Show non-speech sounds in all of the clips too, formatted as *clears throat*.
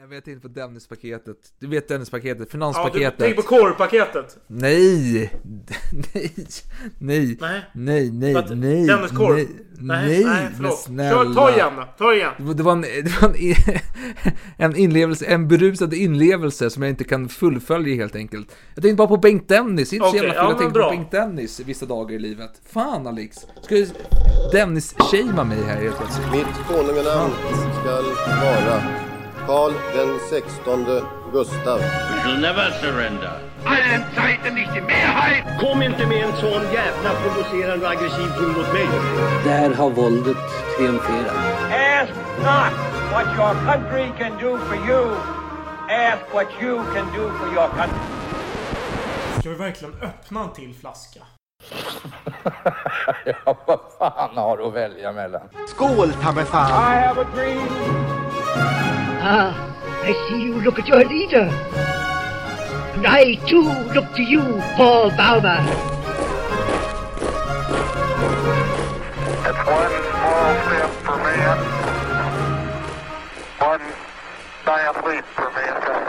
Jag vet inte på Dennispaketet. Du vet Dennispaketet, Ja, du finanspaketet. tänker på korvpaketet. *laughs* Nej! Nej! Nej! Nej. Nej, nej, nej, Dennis korv? nej, Nej, nej, nej, förlåt. Kör, ta igen. Ta igen. Det var- Det var en, det var en, *laughs* en inlevelse, en berusad inlevelse som jag inte kan fullfölja helt enkelt. Jag tänkte bara på Bengt Dennis, inte så Okej, jävla ja, fel. Jag men tänkte bra. på Bengt Dennis vissa dagar i livet. Fan Alex! Ska du Dennis-shamea mig här helt plötsligt? Mitt konunganamn skall vara Karl den sextonde Gustav. We shall never surrender. allen Zeiten nicht die Mehrheit. Kom inte med en sån jävla provocerande och aggressiv ton mot mig. Där har våldet triumferat. Ask not what your country can do for you. Ask what you can do for your country. Ska vi verkligen öppna en till flaska? *laughs* Ja, vad fan har du att välja mellan? Skål, ta! I have a dream. Ah, I see you look at your leader. And I too look to you, Paul Bauma. It's one small step for man, one giant leap for mankind.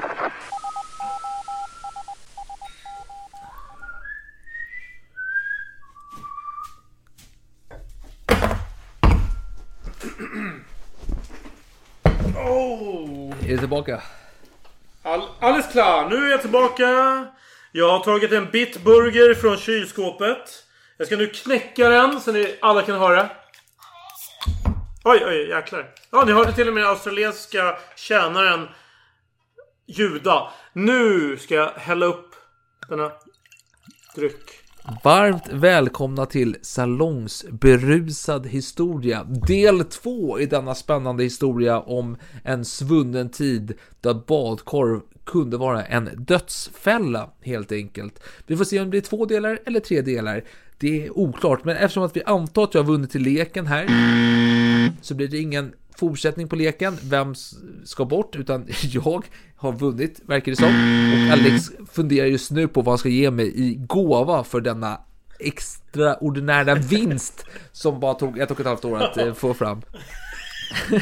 Oh. Är du tillbaka? All, alldeles klar, nu är jag tillbaka. Jag har tagit en bitburger från kylskåpet. Jag ska nu knäcka den så ni alla kan höra. Oj, oj, jäklar. Ja, ni hörde till och med den australienska tjänaren ljuda. Nu ska jag hälla upp denna dryck. Varmt välkomna till Salongsberusad historia, del 2 i denna spännande historia om en svunnen tid där badkorv kunde vara en dödsfälla helt enkelt. Vi får se om det blir två delar eller tre delar. Det är oklart, men eftersom att vi antar att jag har vunnit i leken här så blir det ingen fortsättning på leken. Vem ska bort? Utan *laughs* jag har vunnit, verkar det som. Och Alex funderar just nu på vad han ska ge mig i gåva för denna extraordinära vinst som bara tog ett och ett halvt år att eh, få fram. *laughs*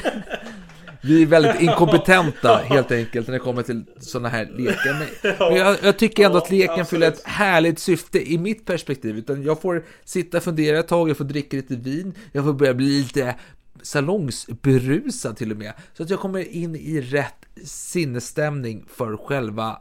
Vi är väldigt inkompetenta helt enkelt när det kommer till sådana här lekar. Men, men jag, jag tycker ändå att leken fyller ett härligt syfte i mitt perspektiv. Utan jag får sitta och fundera ett tag, jag får dricka lite vin, jag får börja bli lite salongsberusad till och med. Så att jag kommer in i rätt sinnesstämning för själva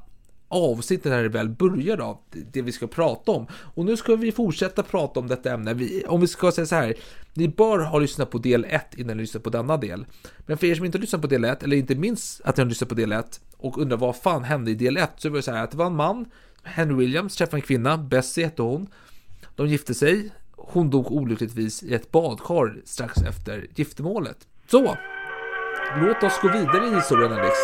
avsnittet när det väl börjar då, det vi ska prata om. Och nu ska vi fortsätta prata om detta ämne. Vi, om vi ska säga så här, ni bör ha lyssnat på del 1 innan ni lyssnar på denna del. Men för er som inte har lyssnat på del 1, eller inte minns att ni har lyssnat på del 1 och undrar vad fan hände i del 1, så var det så här att det var en man, Henry Williams, träffade en kvinna, Bessie hette hon. De gifte sig, hon dog olyckligtvis i ett badkar strax efter giftermålet. Så, låt oss gå vidare i historien Alex.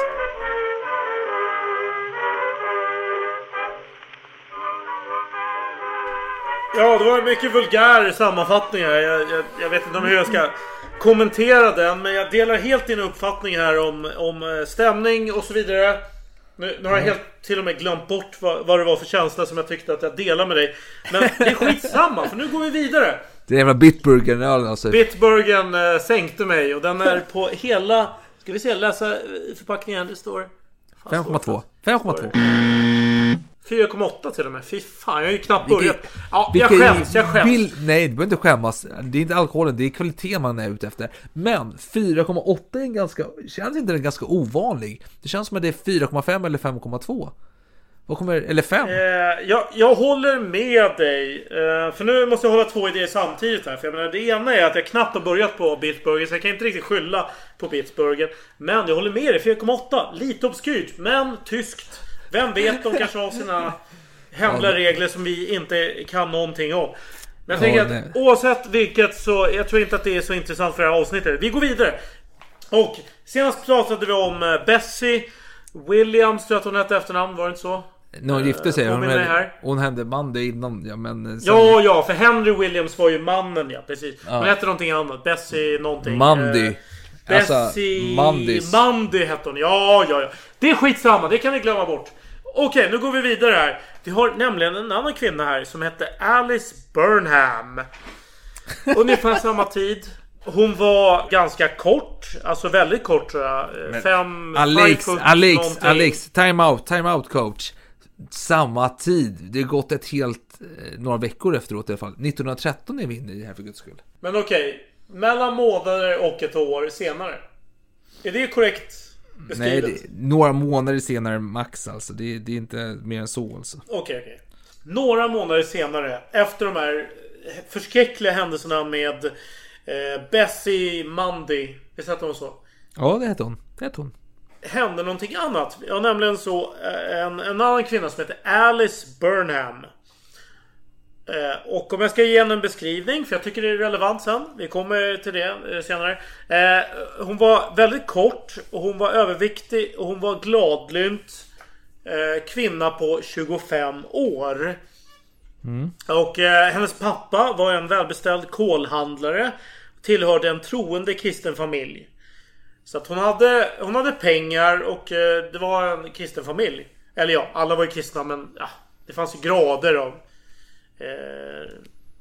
Ja, det var en mycket vulgär sammanfattning här. Jag, jag, jag vet inte om hur jag ska kommentera den. Men jag delar helt din uppfattning här om, om eh, stämning och så vidare. Nu, nu har jag helt till och med glömt bort vad, vad det var för känsla som jag tyckte att jag delade med dig. Men det är skitsamma, för nu går vi vidare. Det är jävla bitburgern alltså. Bitburgen eh, sänkte mig och den är på hela... Ska vi se, läsa eh, förpackningen. Det står... fan, står det? 5,2. 5,2. 4,8 till och med. Fy fan, jag har ju knappt börjat. Ja, jag skäms, jag skäms. vill- nej, du behöver inte skämmas. Det är inte alkoholen, det är kvaliteten man är ute efter. Men 4,8 är en ganska, känns inte den ganska ovanlig? Det känns som att det är 4,5 eller 5,2. Vad kommer, eller 5? Eh, jag, jag håller med dig. Eh, för nu måste jag hålla två idéer samtidigt här. För jag menar, det ena är att jag knappt har börjat på Bitburger. Så jag kan inte riktigt skylla på Bitburger. Men jag håller med dig. 4,8. Lite obskyrt. Men tyskt. Vem vet, de kanske har sina hemliga regler som vi inte kan någonting om. Men jag Ja, tänker att oavsett vilket så jag tror inte att det är så intressant för det här avsnittet. Vi går vidare. Och senast pratade vi om eh, Bessie Williams, tror jag att hon hette efternamn. Var det inte så? När hon gifte sig. Hon, påminn mig här. hon hände man det innan, ja men... sen- Ja, ja, för Henry Williams var ju mannen ja, precis. Ja. Hon hette någonting annat. Bessie någonting. Mandy. Alltså, Bessie... Mandis. Mandy hette hon. Ja, ja, ja. Det är skitsamma, det kan ni glömma bort. Okej, nu går vi vidare här. Vi har nämligen en annan kvinna här som hette Alice Burnham. Ungefär samma tid. Hon var ganska kort. Alltså väldigt kort tror jag. Fem... Alex, Alex, någonting. Alex, time out, time out coach. Samma tid. Det har gått ett helt, eh, några veckor efteråt i alla fall. 1913 är vi inne i här för guds skull. Men okej. Mellan månader och ett år senare. Är det korrekt Nej, beskrivet? det, några månader senare max alltså. Det, det är inte mer än så alltså. Okej, okej. Några månader senare, efter de här förskräckliga händelserna med eh, Bessie Mundy. Visst hette hon så? Ja, det hette hon. Det hette hon. Hände någonting annat. Ja, nämligen så eh, en, en annan kvinna som heter Alice Burnham. Eh, och om jag ska ge henne en beskrivning, för jag tycker det är relevant sen. Vi kommer till det eh, senare. Eh, hon var väldigt kort och hon var överviktig och hon var gladlynt. Kvinna på 25 år. Och eh, hennes pappa var en välbeställd kolhandlare. Tillhörde en troende kristen familj. Så att hon hade, hon hade pengar och det var en kristen familj. Eller ja, alla var ju kristna men ja, det fanns ju grader av eh,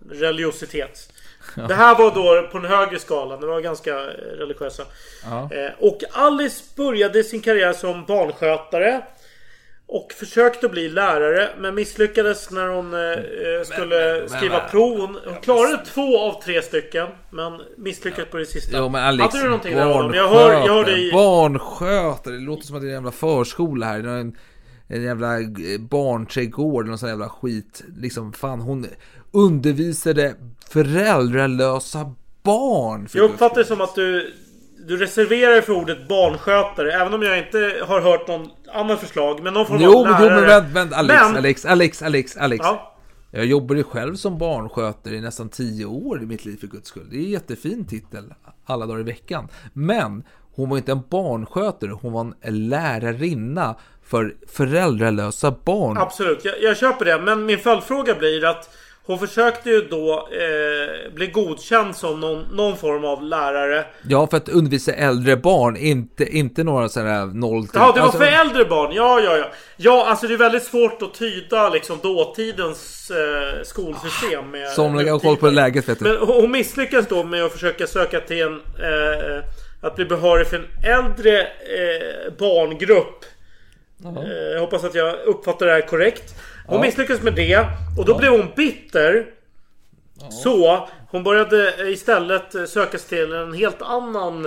religiositet. Det här var då på den högre skalan. Det var ganska eh, religiösa. Eh, och Alice började sin karriär som barnskötare. Och försökte bli lärare men misslyckades när hon eh, eh, skulle men, skriva men. prov. Hon, hon klarade två av tre stycken. Men misslyckades på det sista. Jo men Alex, Hade du någonting där? Jag hör, jag hör dig... barnskötare, det låter som att det är en jävla förskola här. En, jävla eh, barnträdgård eller någon sån jävla skit. Liksom fan hon undervisade föräldralösa barn. för Jag uppfattar det som att du, du reserverar dig för ordet barnskötare. Även om jag inte har hört någon annan förslag. Men någon form Jo, av lärare. jo, men vänt, vänt, Alex, Men- Alex, Alex, Alex, Alex. Ja. Jag jobbade själv som barnskötare i nästan tio år i mitt liv för guds skull. Det är en jättefin titel alla dagar i veckan. Men hon var inte en barnskötare, hon var en lärarinna för föräldralösa barn. Absolut, jag, jag köper det. Men min följdfråga blir att hon försökte ju då eh, bli godkänd som någon, någon form av lärare. Ja, för att undervisa äldre barn, inte, inte några sådana här noll. Ja, det var alltså, för äldre barn. Ja, ja, ja. Ja, alltså det är väldigt svårt att tyda liksom dåtidens eh, skolsystem. Med Somliga har koll på läget vet du. Men hon misslyckades då med att försöka söka till en... Eh, att bli behörig för en äldre eh, barngrupp. Eh, jag hoppas att jag uppfattar det här korrekt. Hon Ja. misslyckades med det. Och då blev hon bitter. Så hon började istället söka sig till en helt annan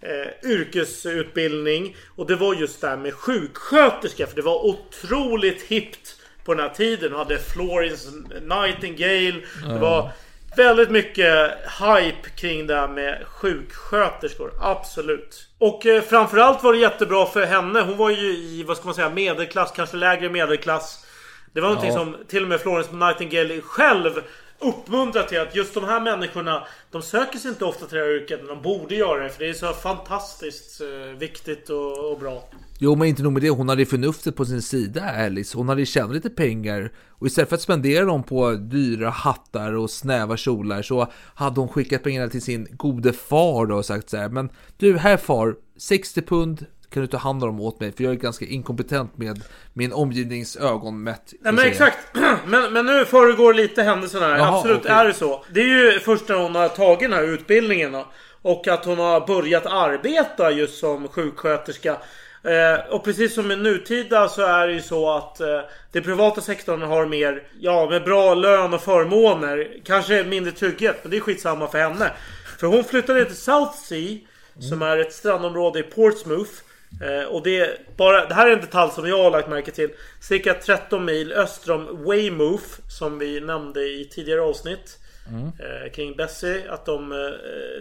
eh, yrkesutbildning. Och det var just det här med sjuksköterska. För det var otroligt hippt på den här tiden. Hon hade Florence Nightingale. Det var väldigt mycket hype kring det här med sjuksköterskor. Absolut. Och eh, framförallt var det jättebra för henne. Hon var ju i, vad ska man säga, medelklass. Kanske lägre medelklass. Det var någonting Ja. som till och med Florence Nightingale själv uppmuntrar till att just de här människorna De söker sig inte ofta till det här yrket men de borde göra det för det är så fantastiskt eh, viktigt och, och bra. Jo, men inte nog med det. Hon hade förnuftet på sin sida, Alice. Hon hade tjänat lite pengar. Och istället för att spendera dem på dyra hattar och snäva kjolar så hade hon skickat pengarna till sin gode far då och sagt så här. Men du, här far, 60 pund kan du ta hand om dem åt mig? För jag är ganska inkompetent med min omgivnings ögon mätt. Nej men exakt. *clears throat* Men, men nu föregår lite händelserna här. Jaha, Absolut okej. är det så. Det är ju först när hon har tagit den här utbildningen då, och att hon har börjat arbeta just som sjuksköterska. Eh, och precis som i nutida så är det ju så att eh, det privata sektorn har mer, ja med bra lön och förmåner. Kanske mindre trygghet, men det är skitsamma för henne. För hon flyttade till South Sea, som är ett strandområde i Portsmouth. Eh, och det, är bara, det här är en detalj som jag har lagt märke till. Cirka 13 mil öster om Weymouth, som vi nämnde i tidigare avsnitt. Eh, kring Bessie, att de eh,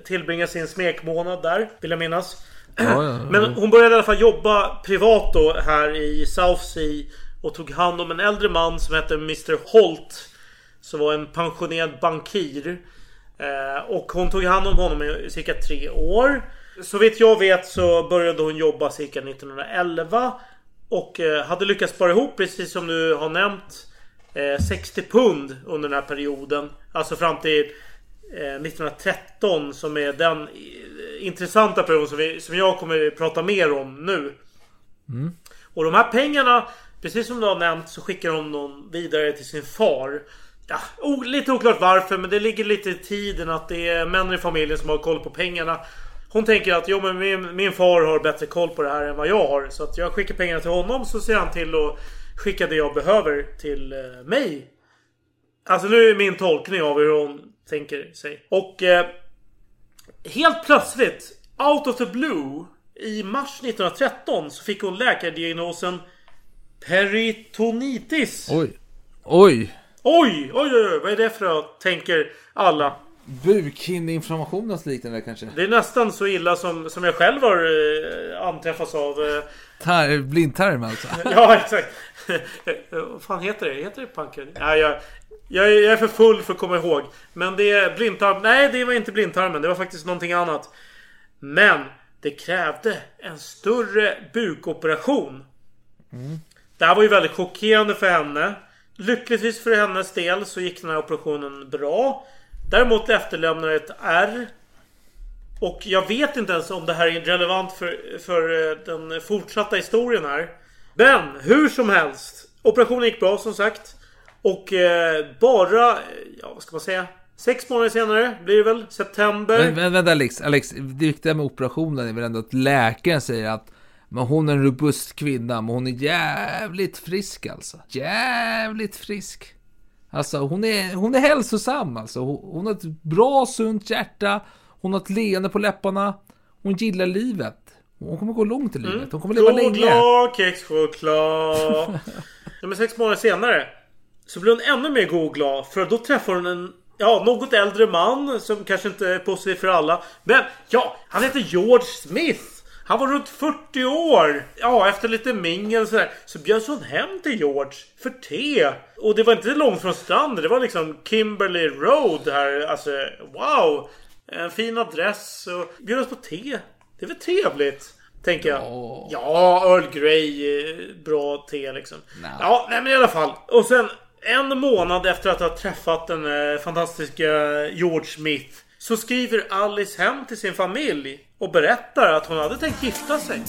tillbringar sin smekmånad där, vill jag minnas. Ja, ja, *clears throat* ja. Men hon började i alla fall jobba privat då här i South Sea och tog hand om en äldre man som hette Mr Holt. Som var en pensionerad bankir. Eh, och hon tog hand om honom i cirka tre år. Så vitt jag vet så började hon jobba cirka 1911. Och eh, hade lyckats spara ihop, precis som du har nämnt, eh, 60 pund under den här perioden. Alltså fram till eh, 1913 som är den eh, intressanta perioden som, vi, som jag kommer prata mer om nu. Och de här pengarna, precis som du har nämnt, så skickar hon dem vidare till sin far. Ja, o, lite oklart varför, men det ligger lite i tiden att det är män i familjen som har koll på pengarna. Hon tänker att jo, men min, min far har bättre koll på det här än vad jag har. Så att jag skickar pengarna till honom så ser han till att skicka det jag behöver till eh, mig. Alltså nu är min tolkning av hur hon tänker sig. Och eh, helt plötsligt, out of the blue, i mars 1913 så fick hon läkardiagnosen peritonitis. Oj. Oj. Oj, oj, oj, vad är det för något? Tänker alla. Bukhinneinflammation och liknande kanske? Det är nästan så illa som, som jag själv har eh, anträffats av. Eh, Tar, blindtarm alltså? *laughs* ja, exakt. *laughs* Vad fan heter det? Heter det panker? Ja, jag, jag, är- jag är för full för att komma ihåg. Men det är blindtarm. Nej, det var inte blindtarmen. Det var faktiskt någonting annat. Men det krävde en större bukoperation. Det här var ju väldigt chockerande för henne. Lyckligtvis för hennes del så gick den här operationen bra. Däremot efterlämnar ett R. Och jag vet inte ens om det här är relevant för, för eh, den fortsatta historien här. Men hur som helst. Operationen gick bra som sagt. Och eh, bara, eh, ja vad ska man säga? Sex månader senare blir det väl? September. Men, men vänta Alex, Alex, det viktiga med operationen är väl ändå att läkaren säger att men hon är en robust kvinna, men hon är jävligt frisk alltså. Jävligt frisk. Alltså hon är, hon är hälsosam alltså. Hon, hon har ett bra sunt hjärta. Hon har ett leende på läpparna. Hon gillar livet. Hon kommer gå långt i livet. Hon kommer leva länge. Godglad, kexchoklad. *laughs* ja, men sex månader senare så blir hon ännu mer godglad. För då träffar hon en ja, något äldre man som kanske inte är positiv för alla. Men ja, han heter George Smith. Han var runt 40 år. Ja, efter lite mingel och sådär. Så bjöds hon hem till George för te. Och det var inte långt från stranden. Det var liksom Kimberley Road här. Alltså, wow. En fin adress och bjöds på te. Det är väl trevligt? Tänker jag. Ja, Earl Grey. eh, Bra te liksom. Ja, nej men i alla fall. Och sen en månad efter att ha träffat den eh, fantastiska George Smith. Så skriver Alice hem till sin familj. Och berättar att hon hade tänkt gifta sig.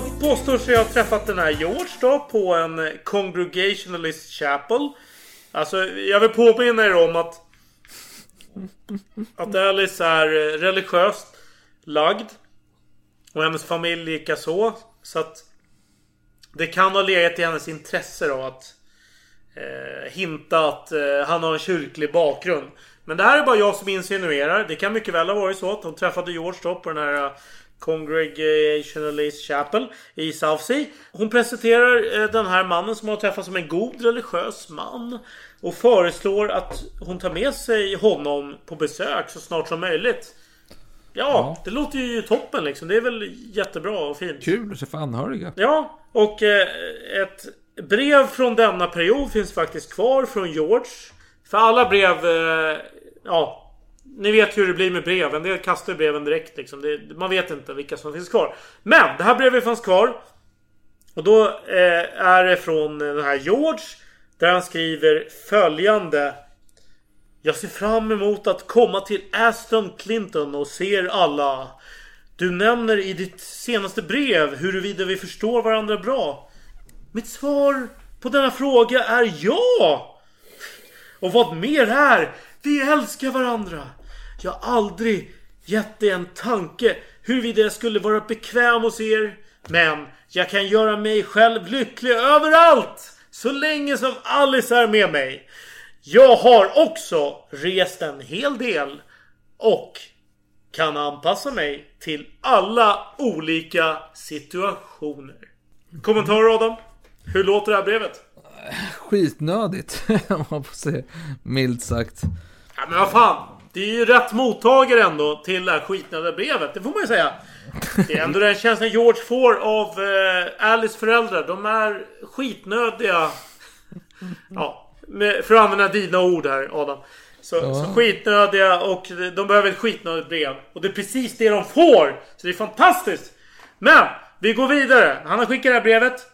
Påstår sig ha träffat den här George då på en Congregationalist Chapel. Alltså, jag vill påminna er om att att Alice är eh, religiöst lagd. Och hennes familj likaså. så. Att det kan ha legat i hennes intresse då att eh, hinta att eh, han har en kyrklig bakgrund. Men det här är bara jag som insinuerar. Det kan mycket väl ha varit så att hon träffade George då på den här eh, Congregationalist Chapel i Southsea. Hon presenterar eh, den här mannen som hon har träffat som en god religiös man. Och föreslår att hon tar med sig honom på besök så snart som möjligt. Ja, det låter ju toppen liksom. Det är väl jättebra och fint. Kul att träffa anhöriga. Ja, och eh, ett brev från denna period finns faktiskt kvar från George. För alla brev, eh, ja. Ni vet hur det blir med brev. En del kastar breven direkt liksom. Det, man vet inte vilka som finns kvar. Men det här brevet fanns kvar. Och då eh, är det från eh, den här George. Där han skriver följande. Jag ser fram emot att komma till Aston Clinton och ser alla. Du nämner i ditt senaste brev huruvida vi förstår varandra bra. Mitt svar på denna fråga är ja! Och vad mer är, vi älskar varandra. Jag har aldrig gett dig en tanke huruvida jag skulle vara bekväm hos er. Men jag kan göra mig själv lycklig överallt. Så länge som Alice är med mig. Jag har också rest en hel del. Och kan anpassa mig till alla olika situationer. Kommentarer Adam? Hur låter det här brevet? Skitnödigt, *laughs* om man får säga milt sagt. Ja, men vad fan. Det är ju rätt mottagare ändå till det här skitnödiga brevet. Det får man ju säga. Det är ändå den känslan George får av eh, Alice föräldrar. De är skitnödiga. Ja, med, för att använda dina ord här Adam. Så, så skitnödiga och de behöver ett skitnödigt brev. Och det är precis det de får. Så det är fantastiskt. Men vi går vidare. Han har skickat det här brevet.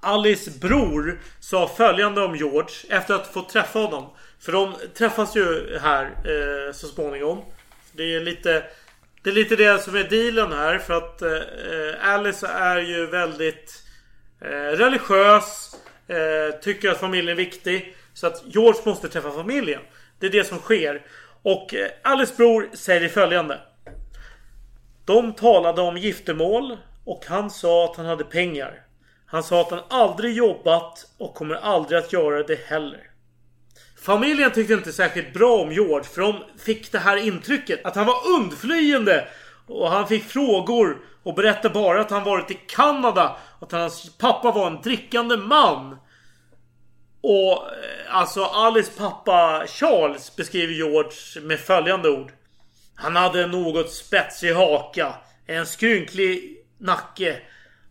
Alice bror sa följande om George efter att få träffa honom. För de träffas ju här eh, så småningom. Det är lite det är lite det som är dealen här för att eh, Alice är ju väldigt eh, religiös. Eh, tycker att familjen är viktig. Så att George måste träffa familjen. Det är det som sker. Och eh, Alice bror säger följande. De talade om giftermål och han sa att han hade pengar. Han sa att han aldrig jobbat och kommer aldrig att göra det heller. Familjen tyckte inte särskilt bra om George för de fick det här intrycket att han var undflyende och han fick frågor och berättade bara att han varit i Kanada och att hans pappa var en drickande man. Och eh, alltså Alice pappa Charles beskriver George med följande ord. Han hade en något spetsig haka, en skrynklig nacke.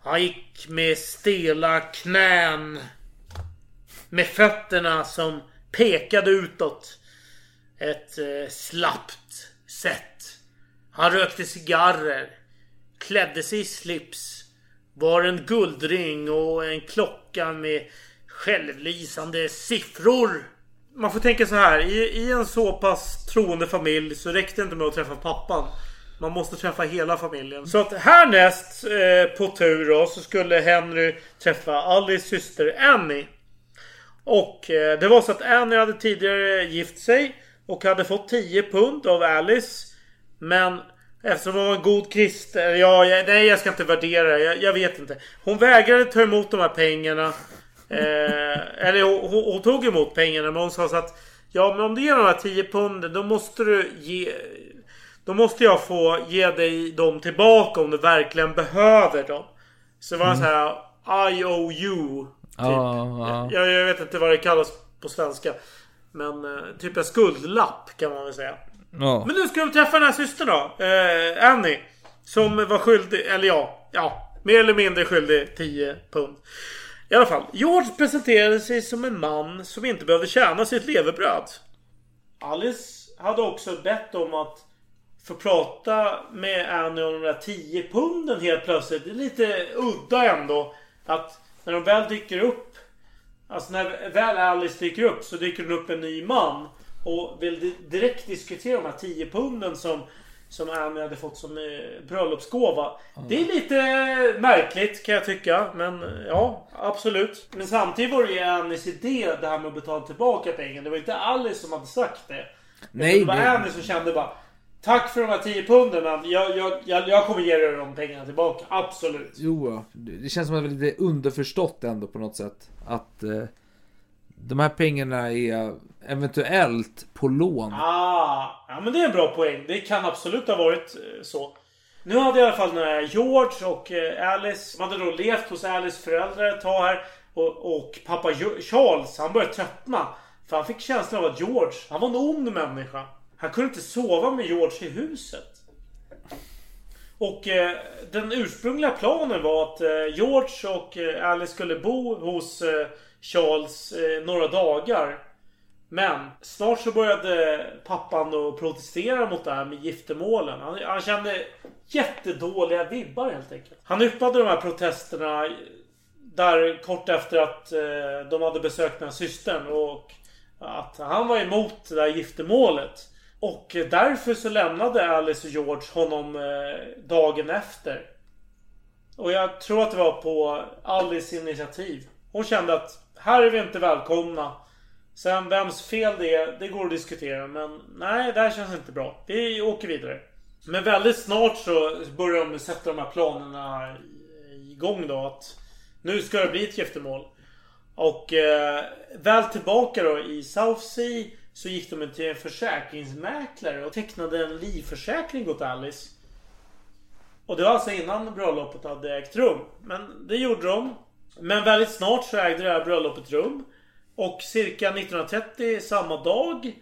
Han gick med stela knän. Med fötterna som pekade utåt. Ett eh, slappt sätt. Han rökte cigarrer. Klädde sig i slips. Bar en guldring och en klocka med självlysande siffror. Man får tänka så här. I, I en så pass troende familj så räckte det inte med att träffa pappan. Man måste träffa hela familjen. Så att härnäst eh, på tur då så skulle Henry träffa Alice syster Annie. Och eh, det var så att Annie hade tidigare gift sig och hade fått 10 pund av Alice. Men eftersom hon var en god kristen... Ja, jag, nej jag ska inte värdera jag, jag vet inte. Hon vägrade ta emot de här pengarna. Eh, eller hon, hon, hon, tog emot pengarna men hon sa så att Ja men om du ger de här 10 punden då måste du ge... Då måste jag få ge dig dem tillbaka om du verkligen behöver dem. Så det var mm. så här I you. Typ. Ja, Jag, jag, vet inte vad det kallas på svenska. Men eh, typ en skuldlapp kan man väl säga. Ja. Men nu ska vi träffa den här systern då. Eh, Annie. Som var skyldig, eller ja, ja. Mer eller mindre skyldig 10 pund. I alla fall. George presenterade sig som en man som inte behövde tjäna sitt levebröd. Alice hade också bett om att få prata med Annie om de där 10 punden helt plötsligt. Det är lite udda ändå. Att när de väl dyker upp. Alltså när väl Alice dyker upp så dyker det upp en ny man. Och vill direkt diskutera de här 10 punden som som Annie hade fått som eh, bröllopsgåva. Mm. Det är lite märkligt kan jag tycka. Men ja, absolut. Men samtidigt var det ju Annies idé det här med att betala tillbaka pengar. Det var inte Alice som hade sagt det. Nej, det var det... Annie som kände bara Tack för de här 10 punden. Jag, jag, jag, jag kommer ge dig de pengarna tillbaka. Absolut. Jo, det känns som att det är lite underförstått ändå på något sätt. Att eh, de här pengarna är eventuellt på lån. Ah, ja men det är en bra poäng. Det kan absolut ha varit eh, så. Nu hade i alla fall när George och eh, Alice, de hade då levt hos Alice föräldrar ett tag här. Och, och pappa Charles, han började tröttna. För han fick känslan av att George, han var en ond människa. Han kunde inte sova med George i huset. Och eh, den ursprungliga planen var att eh, George och eh, Alice skulle bo hos eh, Charles eh, några dagar. Men snart så började pappan att protestera mot det här med giftermålen. Han, han kände jättedåliga vibbar helt enkelt. Han yppade de här protesterna eh, där kort efter att eh, de hade besökt den här systern och att han var emot det där giftermålet. Och därför så lämnade Alice och George honom eh, dagen efter. Och jag tror att det var på Alice initiativ. Hon kände att här är vi inte välkomna. Sen vems fel det är, det går att diskutera. Men nej, det här känns inte bra. Vi åker vidare. Men väldigt snart så börjar de sätta de här planerna igång då. Att nu ska det bli ett giftermål. Och eh, väl tillbaka då i South Sea så gick de till en försäkringsmäklare och tecknade en livförsäkring åt Alice. Och det var alltså innan bröllopet hade ägt rum. Men det gjorde de. Men väldigt snart så ägde det här bröllopet rum. Och cirka 1930 samma dag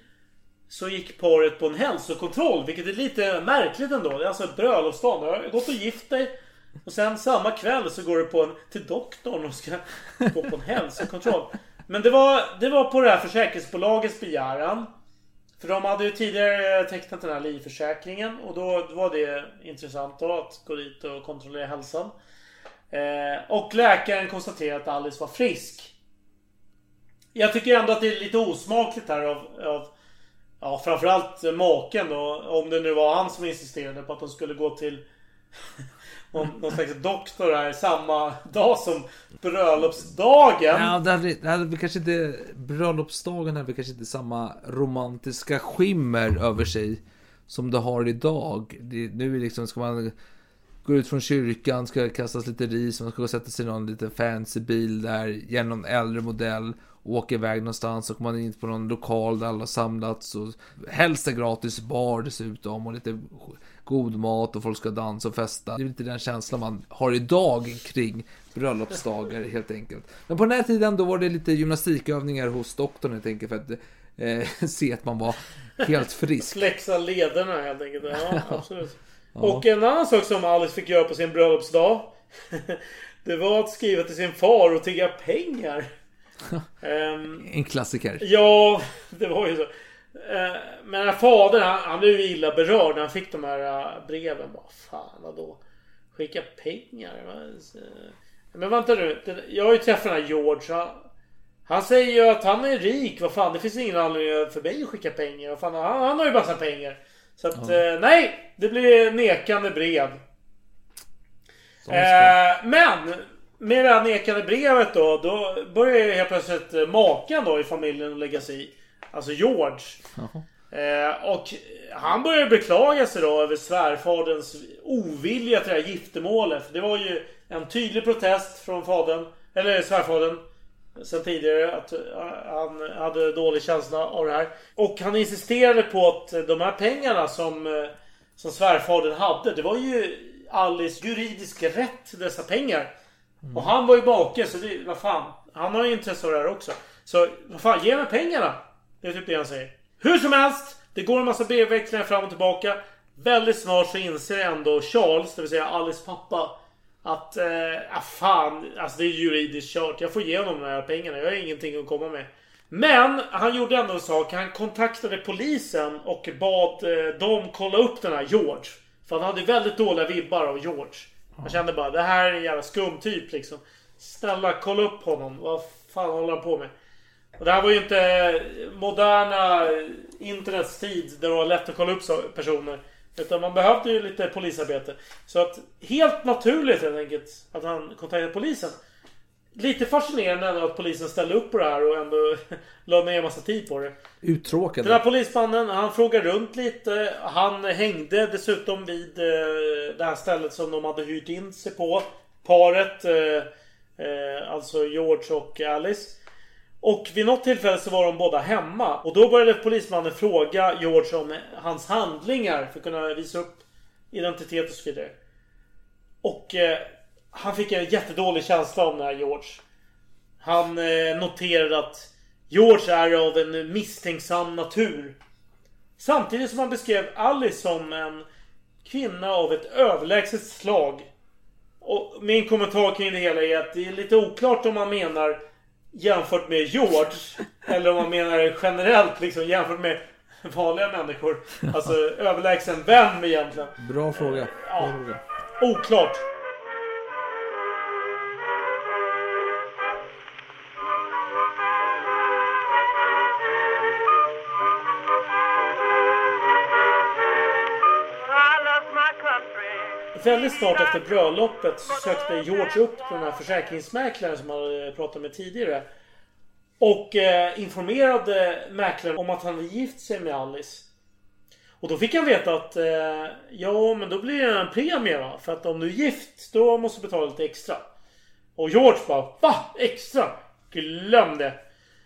så gick paret på en hälsokontroll. Vilket är lite märkligt ändå. Det är alltså ett bröllopsdag. Du har gått och gift dig. Och sen samma kväll så går du på en, till doktorn och ska gå på en hälsokontroll. Men det var, det var på det här försäkringsbolagets begäran. För de hade ju tidigare tecknat den här livförsäkringen och då var det intressant då att gå dit och kontrollera hälsan. Eh, och läkaren konstaterade att Alice var frisk. Jag tycker ändå att det är lite osmakligt här av, av ja, framförallt maken då. Om det nu var han som insisterade på att de skulle gå till någon, någon slags doktor här samma dag som bröllopsdagen. Ja, det hade, det hade vi kanske inte... Bröllopsdagen hade vi kanske inte samma romantiska skimmer över sig som det har idag. Det, nu är liksom, ska man gå ut från kyrkan, ska kastas lite ris, man ska gå och sätta sig i någon liten fancy bil där, genom någon äldre modell, åka iväg någonstans, så kommer man in på någon lokal där alla samlats och helst en gratis bar dessutom och lite god mat och folk ska dansa och festa. Det är lite den känslan man har idag kring bröllopsdagar helt enkelt. Men på den här tiden då var det lite gymnastikövningar hos doktorn helt enkelt för att eh, *laughs* se att man var helt frisk. Flexa lederna helt enkelt. Ja, *laughs* absolut. Och en annan sak som Alice fick göra på sin bröllopsdag. *laughs* Det var att skriva till sin far och tigga pengar. Ehm, En klassiker. Ja, det var ju så. Eh, Men den fadern, han, han blev ju illa berörd när han fick de här eh, breven. Vad fan, vadå? Skicka pengar? Eh, Men vänta nu. Jag har ju träffat den här George. Han, han säger ju att han är rik. Vad fan, det finns ingen anledning för mig att skicka pengar. Vad fan, han, han har ju massa pengar. Så att, eh, nej. Det blir nekande brev. Eh, men med det här nekande brevet då, då börjar ju helt plötsligt maken då i familjen lägga sig i. Alltså George. Eh, och han börjar beklaga sig då över svärfaderns ovilja till det här giftermålet. För Det var ju en tydlig protest från fadern, eller svärfadern. Sen tidigare att eh, han hade dålig känsla av det här. Och han insisterade på att de här pengarna som, eh, som svärfadern hade. Det var ju Alice juridisk rätt till dessa pengar. Och han var ju baken så det, vad fan. Han har ju intresse av det här också. Så vad fan, ge mig pengarna. Det är typ det han säger. Hur som helst. Det går en massa brevväxlingar fram och tillbaka. Väldigt snart så inser ändå Charles, det vill säga Alice pappa. Att, eh, ah, fan, alltså det är juridiskt kört. Jag får ge honom de här pengarna. Jag har ingenting att komma med. Men han gjorde ändå en sak. Han kontaktade polisen och bad eh, dem kolla upp den här George. För han hade väldigt dåliga vibbar av George. Han kände bara, det här är en jävla skum typ liksom. Snälla kolla upp honom. Vad fan håller han på med? Och det här var ju inte moderna internets tid där det var lätt att kolla upp personer. Utan man behövde ju lite polisarbete. Så att helt naturligt helt enkelt att han kontaktade polisen. Lite fascinerande ändå att polisen ställde upp på det här och ändå *laughs* la ner en massa tid på det. Den här polismannen, han frågade runt lite. Han hängde dessutom vid eh, det här stället som de hade hyrt in sig på. Paret, eh, eh, alltså George och Alice. Och vid något tillfälle så var de båda hemma. Och då började polismannen fråga George om hans handlingar för att kunna visa upp identitet och så vidare. Och eh, han fick en jättedålig känsla om den här George. Han eh, noterade att George är av en misstänksam natur. Samtidigt som han beskrev Alice som en kvinna av ett överlägset slag. Och min kommentar kring det hela är att det är lite oklart om man menar jämfört med George. eller om man menar generellt liksom jämfört med vanliga människor. Alltså överlägsen vem egentligen. Bra fråga. Ja. Bra fråga. Oklart. Väldigt snart efter bröllopet så sökte George upp den här försäkringsmäklaren som han hade pratat med tidigare. Och eh, informerade mäklaren om att han hade gift sig med Alice. Och då fick han veta att eh, ja, men då blir det en premie va? För att om du är gift, då måste du betala lite extra. Och George bara Va? Extra? Glöm det!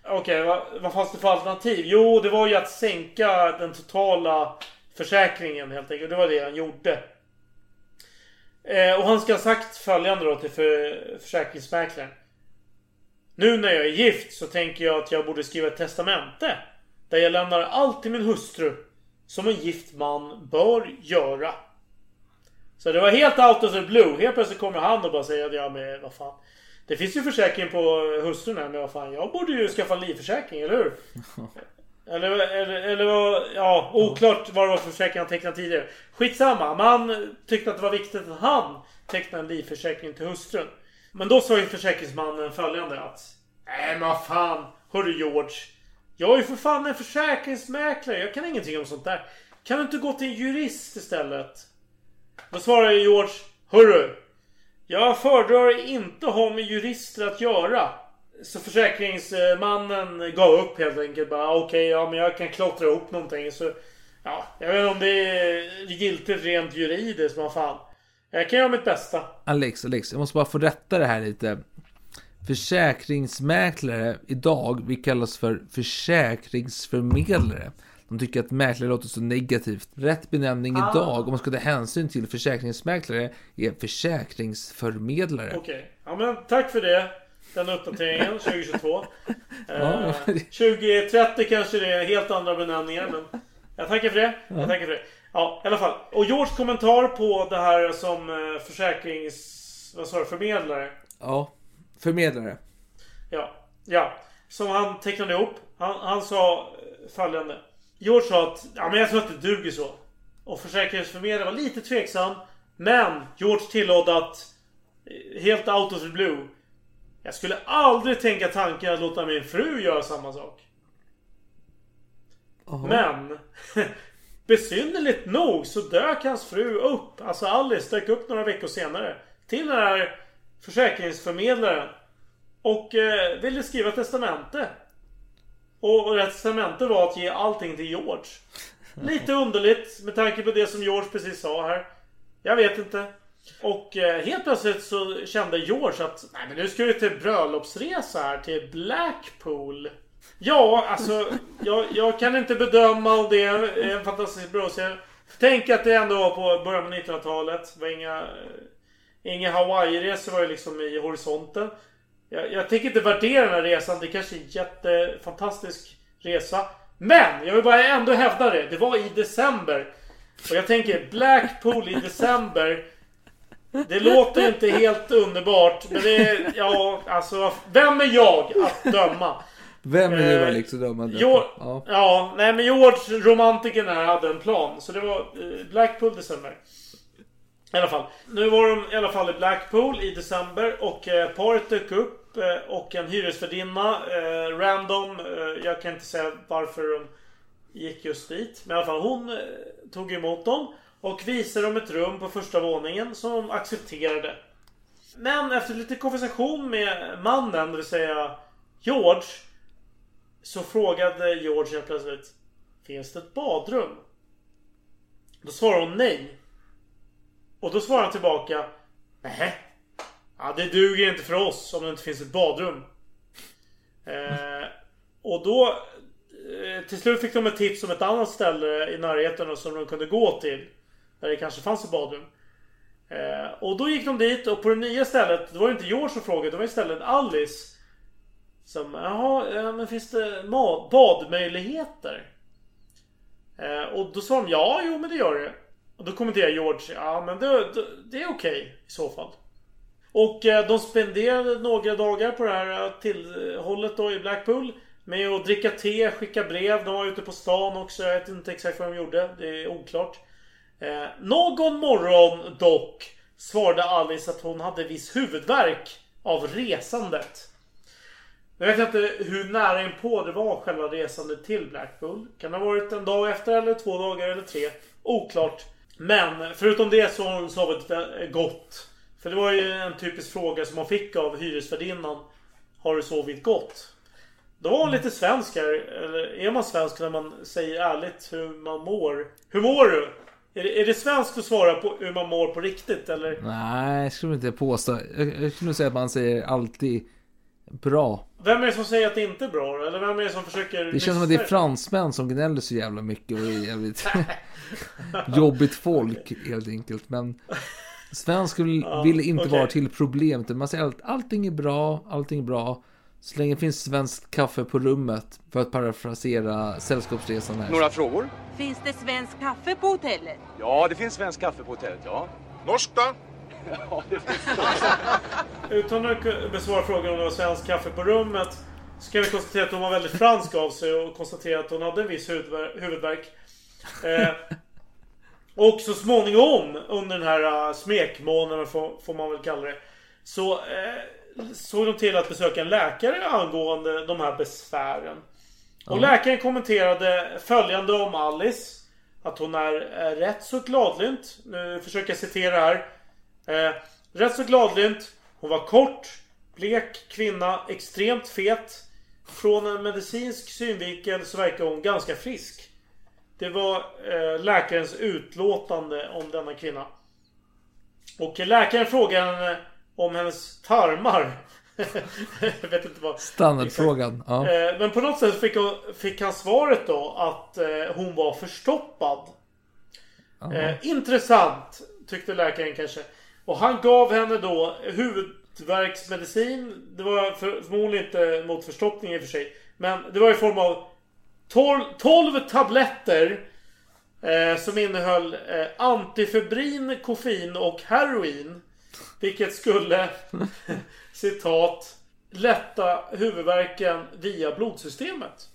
Okej, vad, vad fanns det för alternativ? Jo, det var ju att sänka den totala försäkringen helt enkelt. Det var det han gjorde. Eh, och han ska ha sagt följande då till för, försäkringsmäklaren. Nu när jag är gift så tänker jag att jag borde skriva ett testamente. Där jag lämnar allt till min hustru. Som en gift man bör göra. Så det var helt out of the blue. Helt plötsligt kommer han och bara säger att ja men vad fan. Det finns ju försäkring på hustrun här men vad fan jag borde ju skaffa en livförsäkring, eller hur? *laughs* Eller, eller, eller ja, oklart vad det var för försäkring han tecknade tidigare. Skitsamma. Man tyckte att det var viktigt att han tecknade en livförsäkring till hustrun. Men då sa ju försäkringsmannen följande att Nej men vad fan. Hörru George. Jag är ju för fan en försäkringsmäklare. Jag kan ingenting om sånt där. Kan du inte gå till en jurist istället? Då svarade George. Hörru. Jag föredrar inte att ha med jurister att göra. Så försäkringsmannen gav upp helt enkelt. Bara okej, ja men jag kan klottra ihop någonting. Så, ja, jag vet inte om det är giltigt rent juridiskt, men fan. Jag kan göra mitt bästa. Alex, Alex, jag måste bara få rätta det här lite. Försäkringsmäklare idag, vi kallas för försäkringsförmedlare. De tycker att mäklare låter så negativt. Rätt benämning idag, om man ska ta hänsyn till försäkringsmäklare, är försäkringsförmedlare. Okej. Ja men tack för det. Den uppdateringen 2022. *laughs* Ja. Eh, 2030 kanske det är helt andra benämningar men jag tackar för det. Jag tackar för det. Ja, i alla fall. Och George kommentar på det här som eh, försäkrings... Vad sa du? Förmedlare? Ja, förmedlare. Ja. Ja. Som han tecknade ihop. Han, han sa följande. George sa att ja, men jag tror att det duger så. Och försäkringsförmedlaren var lite tveksam. Men George tillade att eh, helt out of the blue. Jag skulle aldrig tänka tanken att låta min fru göra samma sak. Men *laughs* besynnerligt nog så dök hans fru upp. Alltså Alice dök upp några veckor senare. Till den här försäkringsförmedlaren. Och eh, ville skriva testamente. Och, och testamentet var att ge allting till George. Lite *laughs* underligt med tanke på det som George precis sa här. Jag vet inte. Och eh, helt plötsligt så kände George att nej men nu ska vi till bröllopsresa här till Blackpool. Ja, alltså *laughs* jag, jag kan inte bedöma om det är en fantastisk bröllopsresa. Tänk att det ändå var på början av 1900-talet. Det var inga, inga Hawaii-resor var ju liksom i horisonten. Jag, jag tänker inte värdera den här resan. Det kanske är en jättefantastisk resa. Men jag vill bara ändå hävda det. Det var i december. Och jag tänker Blackpool i december. Det låter inte helt underbart. Men det är, ja, alltså. Vem är jag att döma? Vem är du Eh, Alex att döma? Jo, Ja. ja. nej men George, romantiken här, hade en plan. Så det var eh, Blackpool december. I alla fall. Nu var de i alla fall i Blackpool i december och eh, paret dök upp eh, och en hyresvärdinna, eh, random, eh, jag kan inte säga varför de gick just dit. Men i alla fall hon eh, tog emot dem och visade dem ett rum på första våningen som de accepterade. Men efter lite konversation med mannen, det vill säga George, så frågade George helt plötsligt Finns det ett badrum? Då svarade hon nej. Och då svarade han tillbaka Nej. Ja, det duger inte för oss om det inte finns ett badrum. Eh, och då eh, till slut fick de ett tips om ett annat ställe i närheten som de kunde gå till. Där det kanske fanns ett badrum. Eh, och då gick de dit och på det nya stället, det var inte George som frågade, det var istället Alice. Som, jaha, ja, men finns det badmöjligheter? Eh, och då sa de, ja, jo men det gör det. Och då kommenterade George, ja men det, det, det är okej i så fall. Och eh, de spenderade några dagar på det här eh, tillhållet då i Blackpool. Med att dricka te, skicka brev. De var ute på stan också. Jag vet inte exakt vad de gjorde. Det är oklart. Eh, någon morgon dock svarade Alice att hon hade viss huvudvärk av resandet. Jag vet inte hur nära inpå det var själva resandet till Blackpool. Kan det ha varit en dag efter eller två dagar eller tre? Oklart. Men förutom det så har hon sovit eh, gott. För det var ju en typisk fråga som hon fick av hyresvärdinnan. Har du sovit gott? Då var hon lite svensk här. Eller är man svensk när man säger ärligt hur man mår? Hur mår du? Är det, är det svenskt att svara på hur man mår på riktigt eller? Nej, jag skulle inte påstå. Jag, jag skulle säga att man säger alltid bra. Vem är det som säger att det inte är bra då? Eller vem är det som försöker... Det känns som att det är fransmän som gnäller så jävla mycket och är jävligt *laughs* jobbigt folk helt enkelt. Men svensk *laughs* vill, vill inte okej. vara till problem. Man säger att allting är bra, allting är bra. Så länge det finns svenskt kaffe på rummet. För att parafrasera Sällskapsresan här. Några frågor? Finns det svensk kaffe på hotellet? Ja, det finns svensk kaffe på hotellet, ja. Norskt då? *laughs* Ja, det finns Utan att besvara frågan om det var svensk kaffe på rummet Så kan vi konstatera att hon var väldigt fransk av sig och konstatera att hon hade en viss huvudvär- huvudvärk. Eh, och så småningom under den här uh, smekmånaden får, får man väl kalla det. Så eh, såg de till att besöka en läkare angående de här besvären. Och Ja. läkaren kommenterade följande om Alice. Att hon är rätt så gladlynt. Nu försöker jag citera här. Eh, rätt så gladlynt. Hon var kort, blek kvinna, extremt fet. Från en medicinsk synvinkel så verkar hon ganska frisk. Det var eh, läkarens utlåtande om denna kvinna. Och läkaren frågade henne om hennes tarmar. *laughs* jag vet inte vad... Standardfrågan. Ja. Eh, men på något sätt fick, hon, fick han svaret då att eh, hon var förstoppad. Eh, intressant, tyckte läkaren kanske. Och han gav henne då huvudvärksmedicin. Det var för, förmodligen inte mot förstoppning i och för sig. Men det var i form av 12, 12 tabletter. Eh, som innehöll eh, antifebrin, koffein och heroin. Vilket skulle, *laughs* citat, lätta huvudvärken via blodsystemet.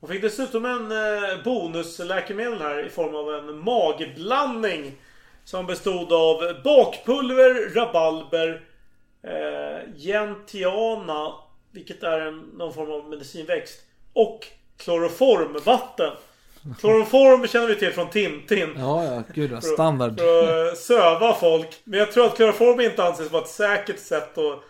Hon fick dessutom en eh, bonusläkemedel här i form av en magblandning. Som bestod av bakpulver, rabalber, eh, gentiana, vilket är en, någon form av medicinväxt, och kloroformvatten. Kloroform känner vi till från Tintin. Ja, ja, gud. För att- Standard. För att söva folk. Men jag tror att kloroform inte anses vara ett säkert sätt att...